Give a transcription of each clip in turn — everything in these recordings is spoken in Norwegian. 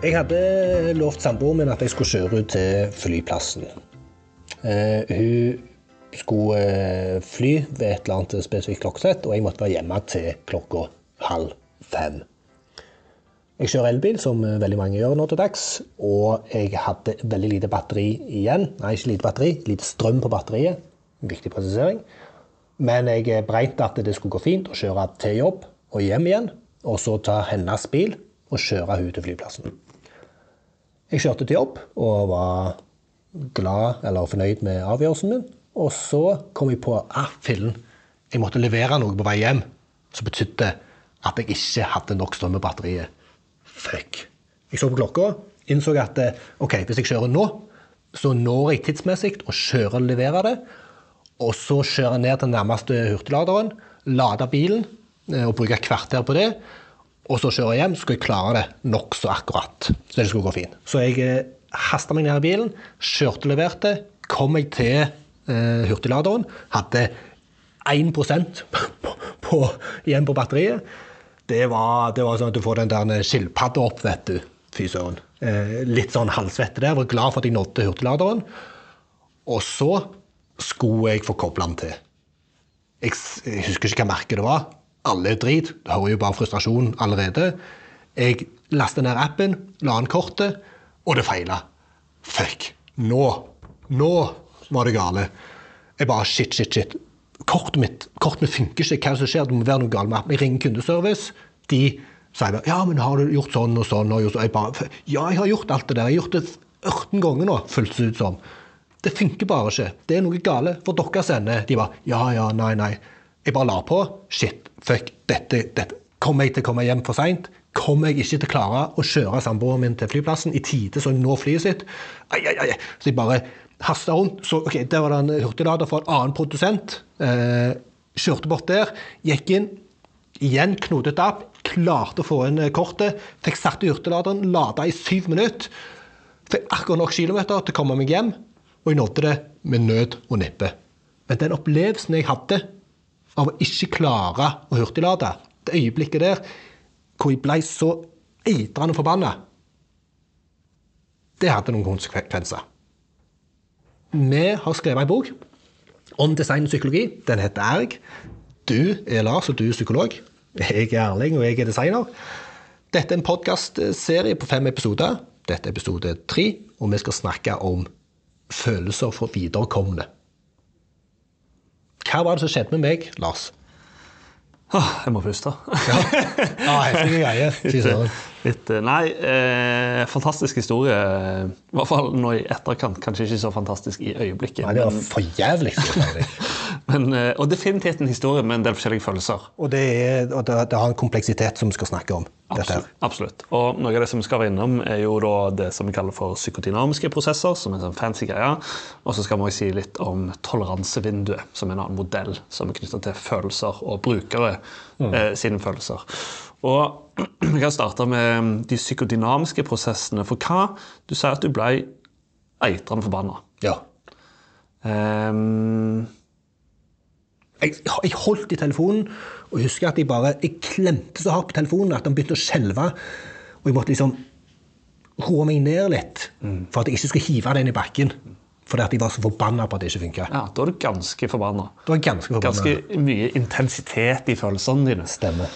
Jeg hadde lovt samboeren min at jeg skulle kjøre ut til flyplassen. Uh, hun skulle uh, fly ved et eller annet spesifikt klokkeslett, og jeg måtte være hjemme til klokka halv fem. Jeg kjører elbil, som eh, veldig mange gjør nå til dags, og jeg hadde veldig lite batteri igjen. Nei, ikke lite batteri, lite strøm på batteriet. Viktig presisering. Men jeg breit at det skulle gå fint å kjøre til jobb og hjem igjen, og så ta hennes bil og kjøre henne til flyplassen. Jeg kjørte til jobb og var glad eller fornøyd med avgjørelsen min. Og så kom jeg på ah, fillen, jeg måtte levere noe på vei hjem som betydde at jeg ikke hadde nok strøm i batteriet. Fuck. Jeg så på klokka, innså at eh, ok, hvis jeg kjører nå, så når jeg tidsmessig å kjøre og levere det. Og så kjøre ned til nærmeste hurtigladeren, lade bilen eh, og bruke et kvarter på det. Og så kjøre hjem, skal jeg klare det nokså akkurat. Så det skulle gå fint. Så jeg eh, hasta meg ned i bilen, kjørte og leverte. Kom jeg til eh, hurtigladeren, hadde 1 på, på, igjen på batteriet. Det var, det var, sånn at du får den der skilpadda opp, vet du. Fy søren. Eh, litt sånn halvsvette der. Var glad for at jeg nådde hurtigladeren. Og så skulle jeg få kobla den til. Jeg, jeg husker ikke hva merket det var. Alle drit. Du hører jo bare frustrasjon allerede. Jeg lastet ned appen, la inn kortet, og det feila. Fuck. Nå. Nå var det gale. Jeg bare shit, shit, shit. Kortet mitt, kortet mitt funker ikke. Hva er det som skjer? Det må være noe galt med appen. Jeg ringer kundeservice. De sier bare, ja, men har du gjort sånn og sånn? Og jeg bare, ja, jeg har gjort alt det der. Jeg har gjort det 18 ganger nå, føltes det ut som. Det funker bare ikke. Det er noe gale for deres ende. De bare ja, ja, nei, nei. Jeg bare la på. Shit, fuck, dette, dette. Kommer jeg til å komme hjem for seint? Kommer jeg ikke til å klare å kjøre samboeren min til flyplassen i tide så hun når flyet sitt? Ai, ai, ai. Så jeg bare hasta rundt. Så ok, Der var det en hurtiglader for en annen produsent. Eh, kjørte bort der, gikk inn. Igjen knotet opp. Klarte å få inn kortet. Fikk satt i hurtigladeren, lada i syv minutter. Fikk akkurat nok kilometer til å komme meg hjem og jeg nådde det med nød og nippe. Men den opplevelsen jeg hadde av å ikke klare å hurtiglade, det øyeblikket der hvor jeg ble så eitrende forbanna, det hadde noen konsekvenser. Vi har skrevet en bok om design og psykologi. Den heter Erg. Du er Lars, og du er psykolog. Jeg er Erling, og jeg er designer. Dette er en podkastserie på fem episoder. Dette er episode tre, og vi skal snakke om følelser for viderekomne. Hva var det som skjedde med meg, Lars? Åh, jeg må puste. ja, ja heftige greier. Litt, eh, nei, eh, fantastisk historie. I hvert fall nå i etterkant. Kanskje ikke så fantastisk i øyeblikket. Nei, det var for jævlig. men, eh, og definitivt en historie med en del forskjellige følelser. Og det, er, og det, det har en kompleksitet som vi skal snakke om. Absolutt, absolutt. Og noe av det som vi skal være innom, er jo da det som vi kaller for psykodynamiske prosesser, som er en sånn fancy greie. Og så skal vi også si litt om toleransevinduet, som er en annen modell som er knytta til følelser og brukere mm. eh, sine følelser. Og vi kan starte med de psykodynamiske prosessene. For hva? Du sier at du ble eitrende forbanna. Ja. Um, jeg, jeg, holdt i telefonen og husker at jeg bare jeg klemte så hardt på telefonen at den begynte å skjelve. Og jeg måtte liksom roe meg ned litt for at jeg ikke skulle hive den i bakken. Fordi at jeg var så forbanna på at det ikke funka. Ja, da er du ganske forbanna. Ganske, ganske mye intensitet i følelsene dine. Stemmer.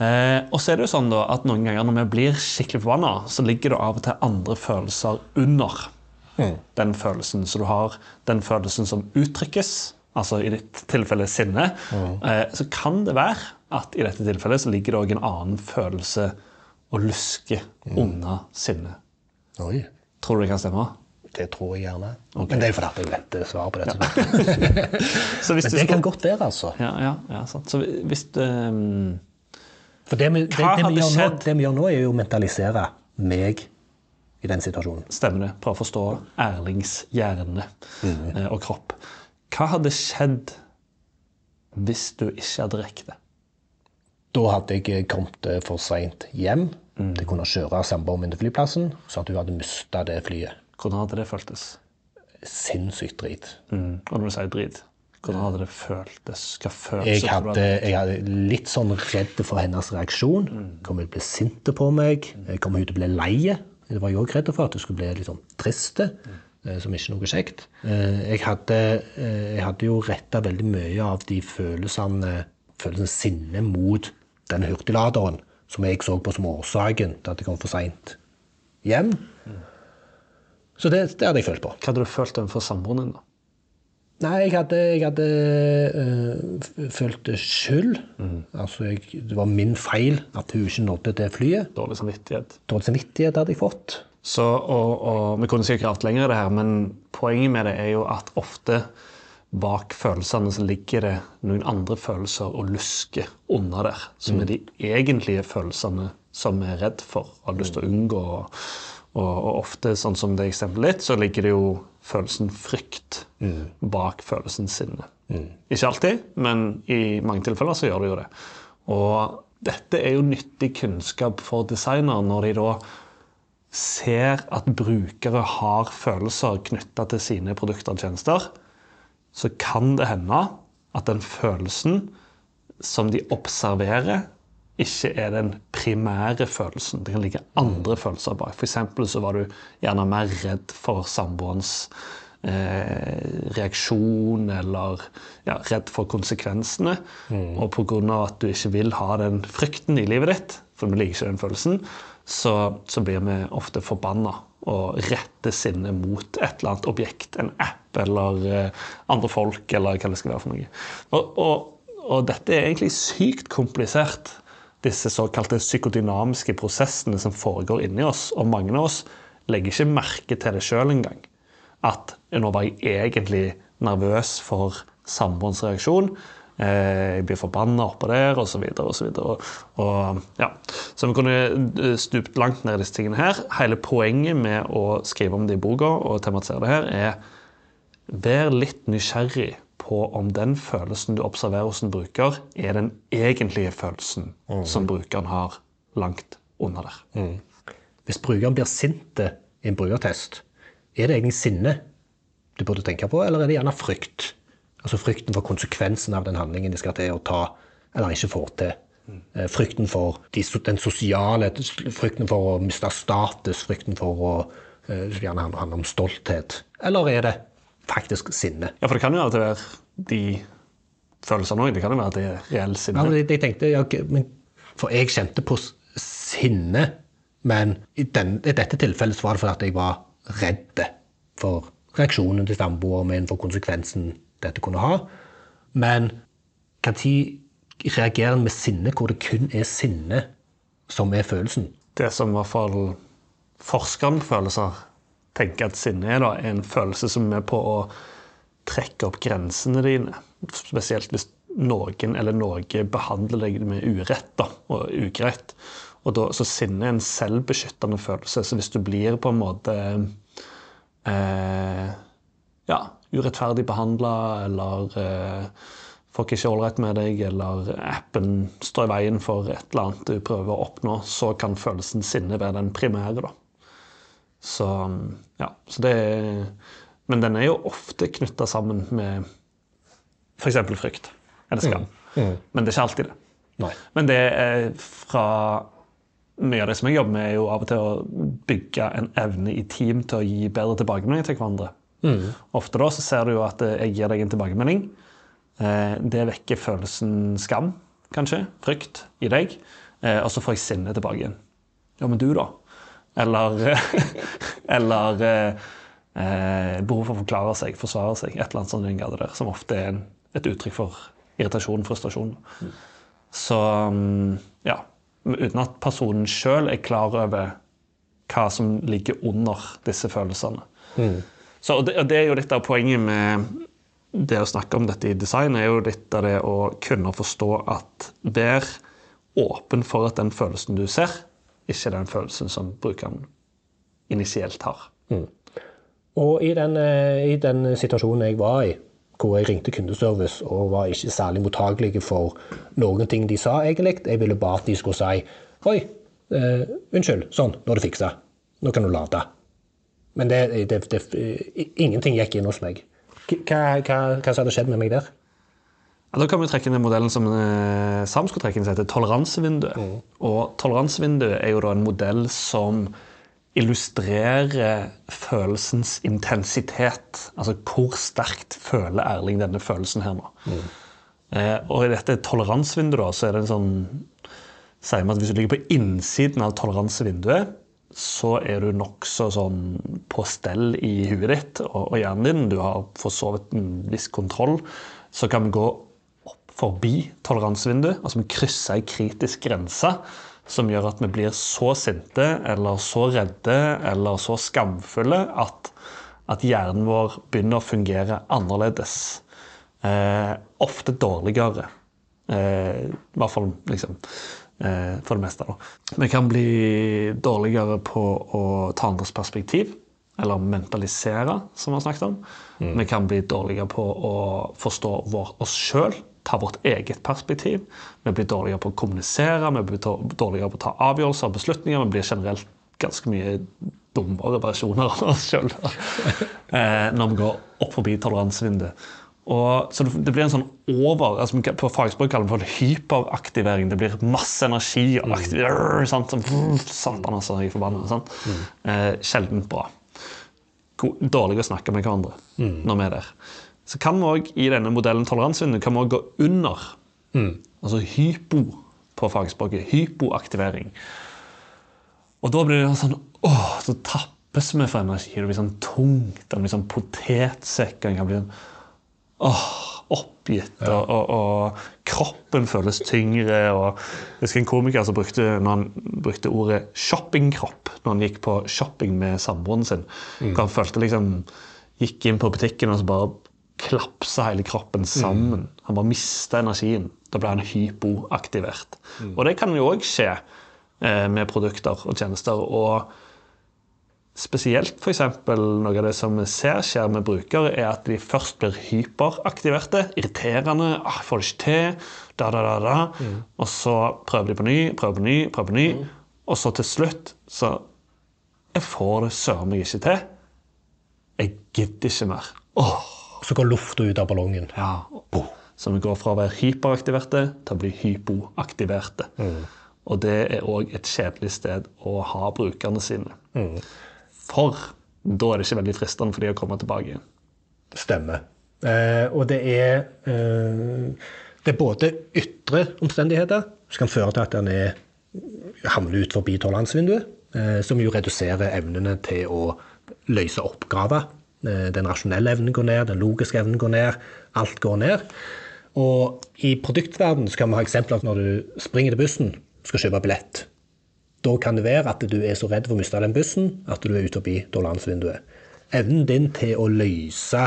Eh, og så er det jo sånn da, at Noen ganger når vi blir skikkelig forbanna, så ligger det av og til andre følelser under mm. den følelsen. Så du har den følelsen som uttrykkes, altså i ditt tilfelle sinne, mm. eh, så kan det være at i dette tilfellet så ligger det òg en annen følelse å luske mm. unna sinnet. Oi. Tror du det kan stemme? Det tror jeg gjerne. Okay. Men det er fordi jeg vet svaret på dette. Ja. Men det kan godt være, altså. Ja, ja, ja sant. Så hvis um... For det vi, det, det, vi nå, det vi, gjør nå, er jo å mentalisere meg i den situasjonen. Stemmer det. Prøve å forstå Erlings hjerne mm. og kropp. Hva hadde skjedd hvis du ikke hadde rekt det? Da hadde jeg kommet eh, for seint hjem mm. å kunne kjøre samboeren min til flyplassen, så at hun hadde mista det flyet. Hvordan hadde det føltes? Sinnssykt drit. Mm. Og når du sier drit, hvordan hadde det føltes? Hva følelse jeg hadde, jeg hadde litt sånn redd for hennes reaksjon. Mm. Kommer hun til å bli sint på meg? Kommer hun til å bli lei? Det var jo òg redd for at hun skulle bli litt sånn triste, eh, som ikke noe kjekt. Eh, Jeg hadde, eh, jeg hadde jo retta veldig mye av de følelsene, følelsene sinne mot den hurtigladeren som jeg så på som årsaken til at jeg kom for seint hjem. Så det, det hadde jeg følt på. Hva hadde du følt overfor samboeren din? da? Nei, jeg hadde, jeg hadde øh, følt skyld. Altså, jeg, det var min feil at hun ikke nådde det flyet. Dårlig samvittighet? Dårlig samvittighet hadde jeg fått. Så, og, og Vi kunne sikkert gravd lenger i det her, men poenget med det er jo at ofte bak følelsene så ligger det noen andre følelser og lusker under der. Som er de egentlige følelsene som vi er redd for og har lyst til å unngå. Og, og ofte, sånn som det eksempelet ditt, så ligger det jo følelsen frykt bak følelsen sinne. Ikke alltid, men i mange tilfeller så gjør det jo det. Og dette er jo nyttig kunnskap for designere når de da ser at brukere har følelser knytta til sine produkter og tjenester, så kan det hende at den følelsen som de observerer, ikke er den primære følelsen. Det kan ligge andre følelser bak. For eksempel så var du gjerne mer redd for samboerens eh, reaksjon, eller ja, redd for konsekvensene. Og pga. at du ikke vil ha den frykten i livet ditt, for du liker ikke den følelsen, så, så blir vi ofte forbanna og retter sinnet mot et eller annet objekt, en app eller eh, andre folk, eller hva det skal være for noe. Og, og, og dette er egentlig sykt komplisert, disse såkalte psykodynamiske prosessene som foregår inni oss. Og mange av oss legger ikke merke til det sjøl engang. At nå var jeg egentlig nervøs for samboerens reaksjon. Eh, Jeg blir forbanna oppå der, osv. osv. Ja. Så vi kunne eh, stupt langt ned i disse tingene her. Hele poenget med å skrive om det i boka og tematisere det her, er vær litt nysgjerrig på om den følelsen du observerer hos en bruker, er den egentlige følelsen som brukeren har langt under der. Hvis brukeren blir sint i en brukertest, er det egentlig sinne du burde tenke på, eller er det gjerne frykt? Altså frykten for konsekvensen av den handlingen de skal til å ta, eller ikke får til. Eh, Frykten for de, den sosiale, frykten for å miste status, frykten for å eh, gjerne handle om stolthet. Eller er det faktisk sinne? Ja, for det kan jo være de følelsene òg. Det kan jo være at det er reell Ja, men jeg, jeg tenkte, ja, ok, men, For jeg kjente på sinne, men i, den, i dette tilfellet var det fordi at jeg var redd for reaksjonen til samboeren min, for konsekvensen dette kunne ha. Men når reagerer en med sinne hvor det kun er sinne som er følelsen? Det som i hvert fall forskeren på følelser tenker at sinne er, da, er en følelse som er på å trekke opp grensene dine. Spesielt hvis noen eller noe behandler deg med urett da, og ugreit. Og da, så sinne er en selvbeskyttende følelse. Så hvis du blir på en måte eh, ja, urettferdig behandla, eller eh, folk ikke ålreit med deg, eller appen står i veien for et eller annet du prøver å oppnå, så kan følelsen sinne være den primære. da. Så ja, så det er, Men den er jo ofte knytta sammen med f.eks. frykt eller skam. Men det er ikke alltid det. Nei. Men det er fra mye av det som jeg jobber med, er jo av og til å bygge en evne i team til å gi bedre tilbakemelding til hverandre. Ofte da så ser du jo at eh, jeg gir deg en tilbakemelding. Eh, Det vekker følelsen skam, kanskje, frykt, i deg. Eh, Og så får jeg sinnet tilbake igjen. Ja, men du, da? Eller, eller eh, eh, behov for å forklare seg, forsvare seg. Et eller annet sånt den der, som ofte er en, et uttrykk for irritasjon, frustrasjon. Så mm, ja. Uten at personen sjøl er klar over hva som ligger under disse følelsene. Så, og det, og det er jo litt av poenget med det å snakke om dette i design, er jo litt av det å kunne forstå at vær åpen for at den følelsen du ser, ikke den følelsen som brukeren initielt har. Og i den, eh, i den situasjonen jeg var i, hvor jeg ringte kundeservice og var ikke særlig mottagelige for noen ting de sa, egentlig. Jeg ville bare at de skulle si Oi, eh, unnskyld, sånn, nå er det fiksa. Nå kan du lade. Men det, det, det, ingenting gikk inn hos meg. Hva, hva, hva som hadde skjedd med meg der? Ja, da kan vi trekke inn den modellen som eh, Sam skulle trekke inn, som heter toleransevinduet. Og toleransevinduet er jo da en modell som illustrerer følelsens intensitet. Altså hvor sterkt føler Erling denne følelsen her nå. Eh, og i dette toleransevinduet da, så er det en sånn sier vi at hvis du ligger på innsiden av toleransevinduet, så er du nokså sånn på stell i huet ditt og, og hjernen din. Du har for så vidt en viss kontroll. Så kan vi gå forbi toleransevinduet, altså vi krysser ei kritisk grense som gjør at vi blir så sinte eller så redde eller så skamfulle at, at hjernen vår begynner å fungere annerledes. Eh, ofte dårligere. Eh, I hvert fall liksom eh, for det meste. Da. Vi kan bli dårligere på å ta andres perspektiv. Eller mentalisere, som vi har snakket om. Vi kan bli dårligere på å forstå vår, oss sjøl ta vårt eget perspektiv. Vi blir dårligere på å kommunisere, vi blir dårligere på å ta avgjørelser og beslutninger. Vi blir generelt ganske mye dummere versjoner av oss sjøl når vi går opp forbi toleransevinduet. Og, så det blir en sånn over altså På fagspråk kaller vi det hyperaktivering. Det blir masse energi og aktivering. Sant? Satan, altså, jeg er forbanna. Mm. Eh, sjelden bra. Dårlig å snakke med hverandre mm. når vi er der. Så kan vi òg i denne modellen toleransevindu kan vi også gå under. Mm. Altså hypo på fagspråket. Hypoaktivering. Og da blir det sånn åh, Så tappes vi for energi. Det blir sånn tungt. Det blir sånn potetsekk. Det kan bli sånn åh, oppgitt. Ja. Og, og, og, kroppen føles tyngre. og Jeg husker en komiker som brukte, når han brukte ordet shoppingkropp når han gikk på shopping med samboeren sin. Mm. Han følte liksom Gikk inn på butikken og så bare klapsa hele kroppen sammen. Mm. Han bare mista energien. Da ble han hypoaktivert. Mm. Og det kan jo òg skje eh, med produkter og tjenester. og Spesielt f.eks. noe av det som vi ser skjer med brukere, er at de først blir hyperaktiverte. Irriterende. Ah, får det ikke til.' Da, da, da, da. Mm. Og så prøver de på ny, prøver på ny, prøver på ny. Mm. Og så til slutt så Jeg får det søren meg ikke til. Jeg gidder ikke mer. Åh. Så går lufta ut av ballongen. Ja. Så vi går fra å være hyperaktiverte til å bli hypoaktiverte. Mm. Og det er òg et kjedelig sted å ha brukerne sine. Mm. For da er det ikke veldig fristende for de å komme tilbake igjen. Stemmer. Eh, og det er, eh, det er både ytre omstendigheter som kan føre til at en havner ut forbi toleransevinduet, eh, som jo reduserer evnene til å løse oppgaver. Eh, den rasjonelle evnen går ned, den logiske evnen går ned. Alt går ned. Og i produktverdenen kan vi ha eksempler når du springer til bussen, skal kjøpe billett. Da kan det være at du er så redd for å miste den bussen at du er ute forbi toleransevinduet. Evnen din til å løse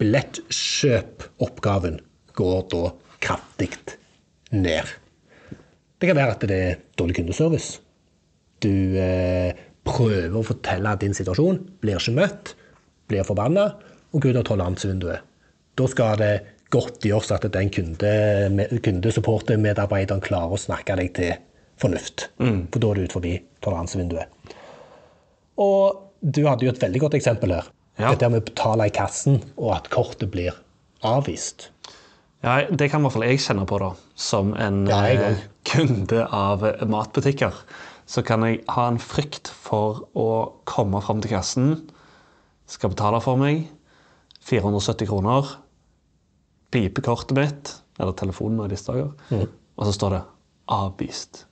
billettkjøpoppgaven går da kraftig ned. Det kan være at det er dårlig kundeservice. Du eh, prøver å fortelle din situasjon, blir ikke møtt, blir forbanna og går ut av toleransevinduet. Da skal det godt gjøres at den kunde, kundesupportermedarbeideren klarer å snakke deg til fornuft. Mm. For da er du ut forbi toleransevinduet. Og du hadde jo et veldig godt eksempel her. Ja. Dette med å betale i kassen, og at kortet blir avvist. Ja, Det kan i hvert fall jeg kjenne på, da. Som en ja, eh, kunde av matbutikker. Så kan jeg ha en frykt for å komme fram til kassen, skal betale for meg 470 kroner, pipekortet mitt, eller telefonen i disse dager, mm. og så står det 'avvist'.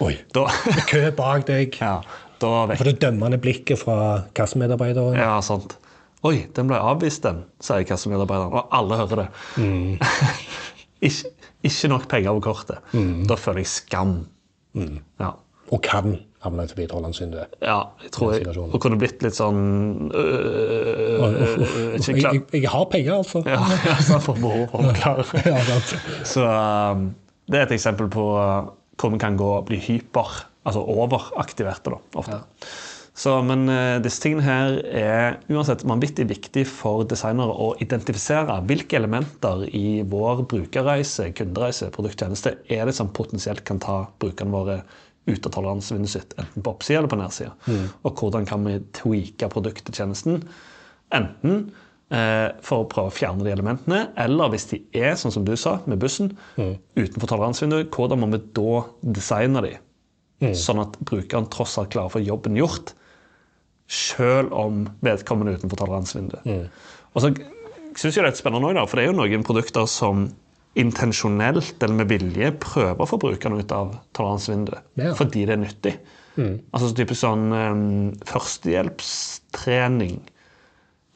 Oi. Da, kø bak deg. Ja, da vekk. For det dømmende blikket fra kassemedarbeideren. Ja, sant. Oi, den ble avvist, den, sier kassemedarbeideren. Og alle hører det. Mm. ikke, ikke, nok penger på kortet. Mm. Da føler jeg skam. Mm. Ja. Og kan havne forbi Trolllandsvinduet. Ja, jeg tror jeg og kunne blitt litt sånn øh, øh, øh, jeg, jeg, jeg, har penger, altså. Ja, altså for behov for å klare. Så um, det er et eksempel på hvor vi kan gå og bli hyper, altså overaktiverte. da, ofte. Ja. Så, men uh, disse tingene her er uansett vanvittig viktig for designere å identifisere hvilke elementer i vår brukerreise, kundereise, produkttjeneste er det som potensielt kan ta brukerne våre ut av toleransevinduet sitt, enten på oppsida eller på nedsida. Mm. Og hvordan kan vi tweake produktet, tjenesten, enten Eh, for å prøve å fjerne de elementene. Eller hvis de er, sånn som du sa, med bussen, mm. utenfor toleransevinduet, hvordan må vi da designe de sånn at brukeren tross alt klarer å få jobben gjort, selv om vedkommende er utenfor toleransevinduet. Og så synes jeg det er litt spennende også, for det er jo noen produkter som intensjonelt eller med vilje prøver å få brukerne ut av toleransevinduet Ja. fordi det er nyttig. Altså typisk sånn um, førstehjelpstrening.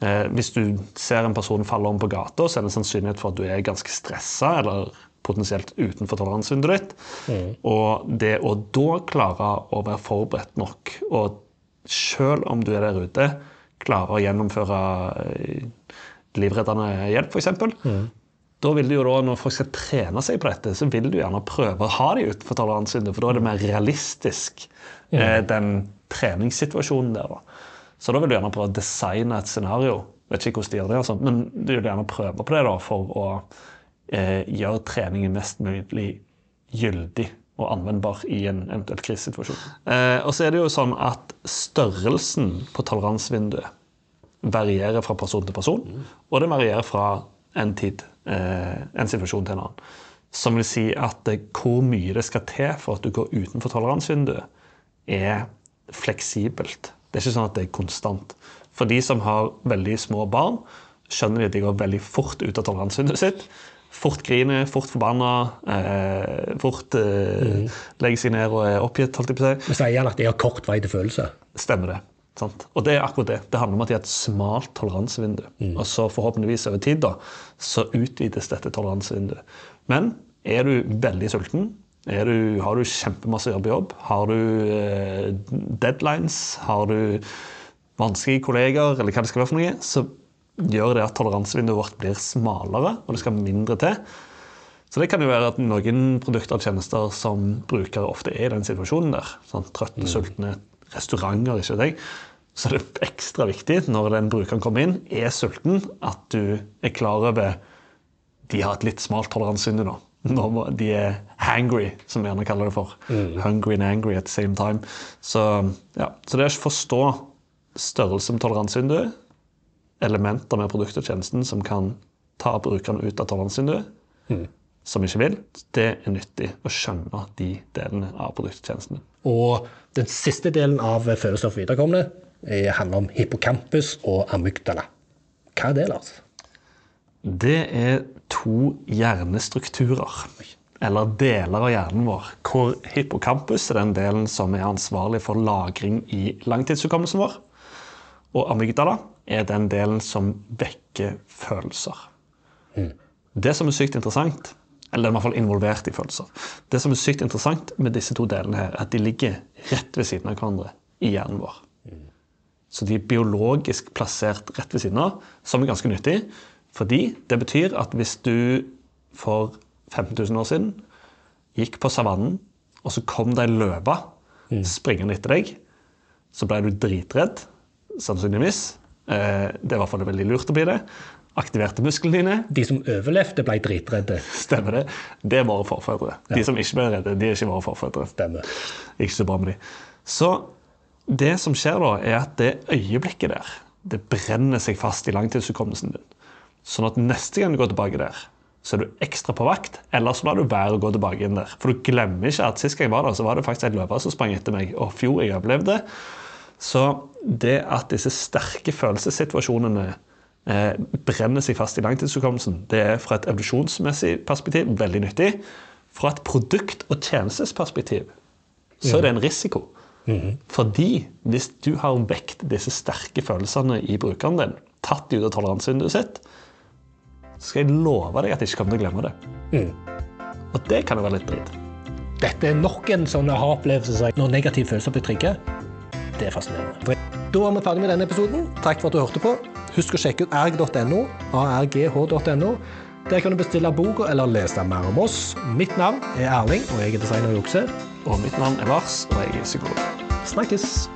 Eh, hvis du ser en person falle om på gata, så er det en sannsynlighet for at du er ganske stressa eller potensielt utenfor toleransevinduet ditt. Og det å da klare å være forberedt nok, og selv om du er der ute, klare å gjennomføre eh, livreddende hjelp, f.eks. Da vil du jo da, Når folk skal trene seg på dette, så vil du gjerne prøve å ha de utenfor toleransevinduet, for da er det mer realistisk, eh, den treningssituasjonen der. da. Så da vil du gjerne prøve å designe et scenario. Vet ikke hvordan de gjør det, altså. men du vil gjerne prøve på det da, for å eh, gjøre treningen mest mulig gyldig og anvendbar i en eventuell krisesituasjon. Eh, og så er det jo sånn at størrelsen på toleransevinduet varierer fra person til person, og det varierer fra en tid, en situasjon til en annen. Som vil si at eh, hvor mye det skal til for at du går utenfor toleransevinduet, er fleksibelt. Det er ikke sånn at det er konstant. For de som har veldig små barn, skjønner de at de går veldig fort ut av toleransevinduet sitt. Fort griner, fort forbanna, eh, fort eh, legger seg ned og er oppgitt. holdt jeg på å si. Vi sier han at de har kort vei til følelse. Stemmer det. Sant? Og det er akkurat det. Det handler om at de har et smalt toleransevindu. Og så forhåpentligvis over tid da, så utvides dette toleransevinduet. Men er du veldig sulten, er du, har du kjempemasse å gjøre på jobb, har du eh, deadlines, har du vanskelige kolleger, eller hva det skal være for noe, så gjør det at toleransevinduet vårt blir smalere, og det skal mindre til. Så det kan jo være at noen produkter og tjenester som brukere ofte er i den situasjonen der, sånn trøtte, sultne restauranter, ikke deg. så er det ekstra viktig når den brukeren kommer inn, er sulten, at du er klar over de har et litt smalt toleransevindu nå. Når De er hangry, som vi gjerne kaller det for. Hungry and angry at the same time. Så, ja. så det er å forstå størrelse med toleransevinduet, elementer med produktet og tjenesten som kan ta brukeren ut av toleransevinduet, som ikke vil, det er nyttig å skjønne de delene av produkttjenestene. og den siste delen av følelser for viderekomne eh, handler om hippocampus og amygdala. Hva er det, Lars? Det er to hjernestrukturer, eller deler av hjernen vår, hvor hippocampus er den delen som er ansvarlig for lagring i langtidshukommelsen vår, og amygdala er den delen som vekker følelser. Det som er sykt interessant, eller i hvert fall involvert i følelser, det som er sykt interessant med disse to delene her, er at de ligger rett ved siden av hverandre i hjernen vår. Så de er biologisk plassert rett ved siden av, som er ganske nyttig. Fordi det betyr at hvis du for 15 000 år siden gikk på savannen, og så kom det ei løve springende etter deg, så ble du dritredd, sannsynligvis. Eh, Det i hvert fall veldig lurt å bli det. Aktiverte musklene dine. De som overlevde, ble dritredde. Stemmer det. Det er våre forfedre. De som ikke ble redde, de er ikke våre forfedre. Stemmer. Ikke så bra med de. Så det som skjer da, er at det øyeblikket der, det brenner seg fast i langtidshukommelsen din. Sånn at neste gang du går tilbake der, så er du ekstra på vakt, eller så lar du være å gå tilbake inn der. For du glemmer ikke at sist gang jeg var der, så var det faktisk en løver som sprang etter meg, og fjor, jeg overlevde. Så det at disse sterke følelsessituasjonene eh, brenner seg fast i langtidshukommelsen, det er fra et evolusjonsmessig perspektiv veldig nyttig. Fra et produkt- og tjenestesperspektiv så er det en risiko. Fordi hvis du har vekt disse sterke følelsene i brukeren din, tatt de ut av toleransevinduet sitt, så skal jeg love deg at jeg ikke kommer til å glemme det. Og det kan jo være litt dritt. Dette er nok en sånn aha-opplevelse når negative følelser blir trygge. Det er fascinerende. Da er vi ferdig med denne episoden. Takk for at du hørte på. Husk å sjekke ut erg.no, argh.no. Der kan du bestille boka eller lese mer om oss. Mitt navn er Erling, og jeg er designer og Okse. Og mitt navn er Lars, og jeg er psykolog. Snakkes!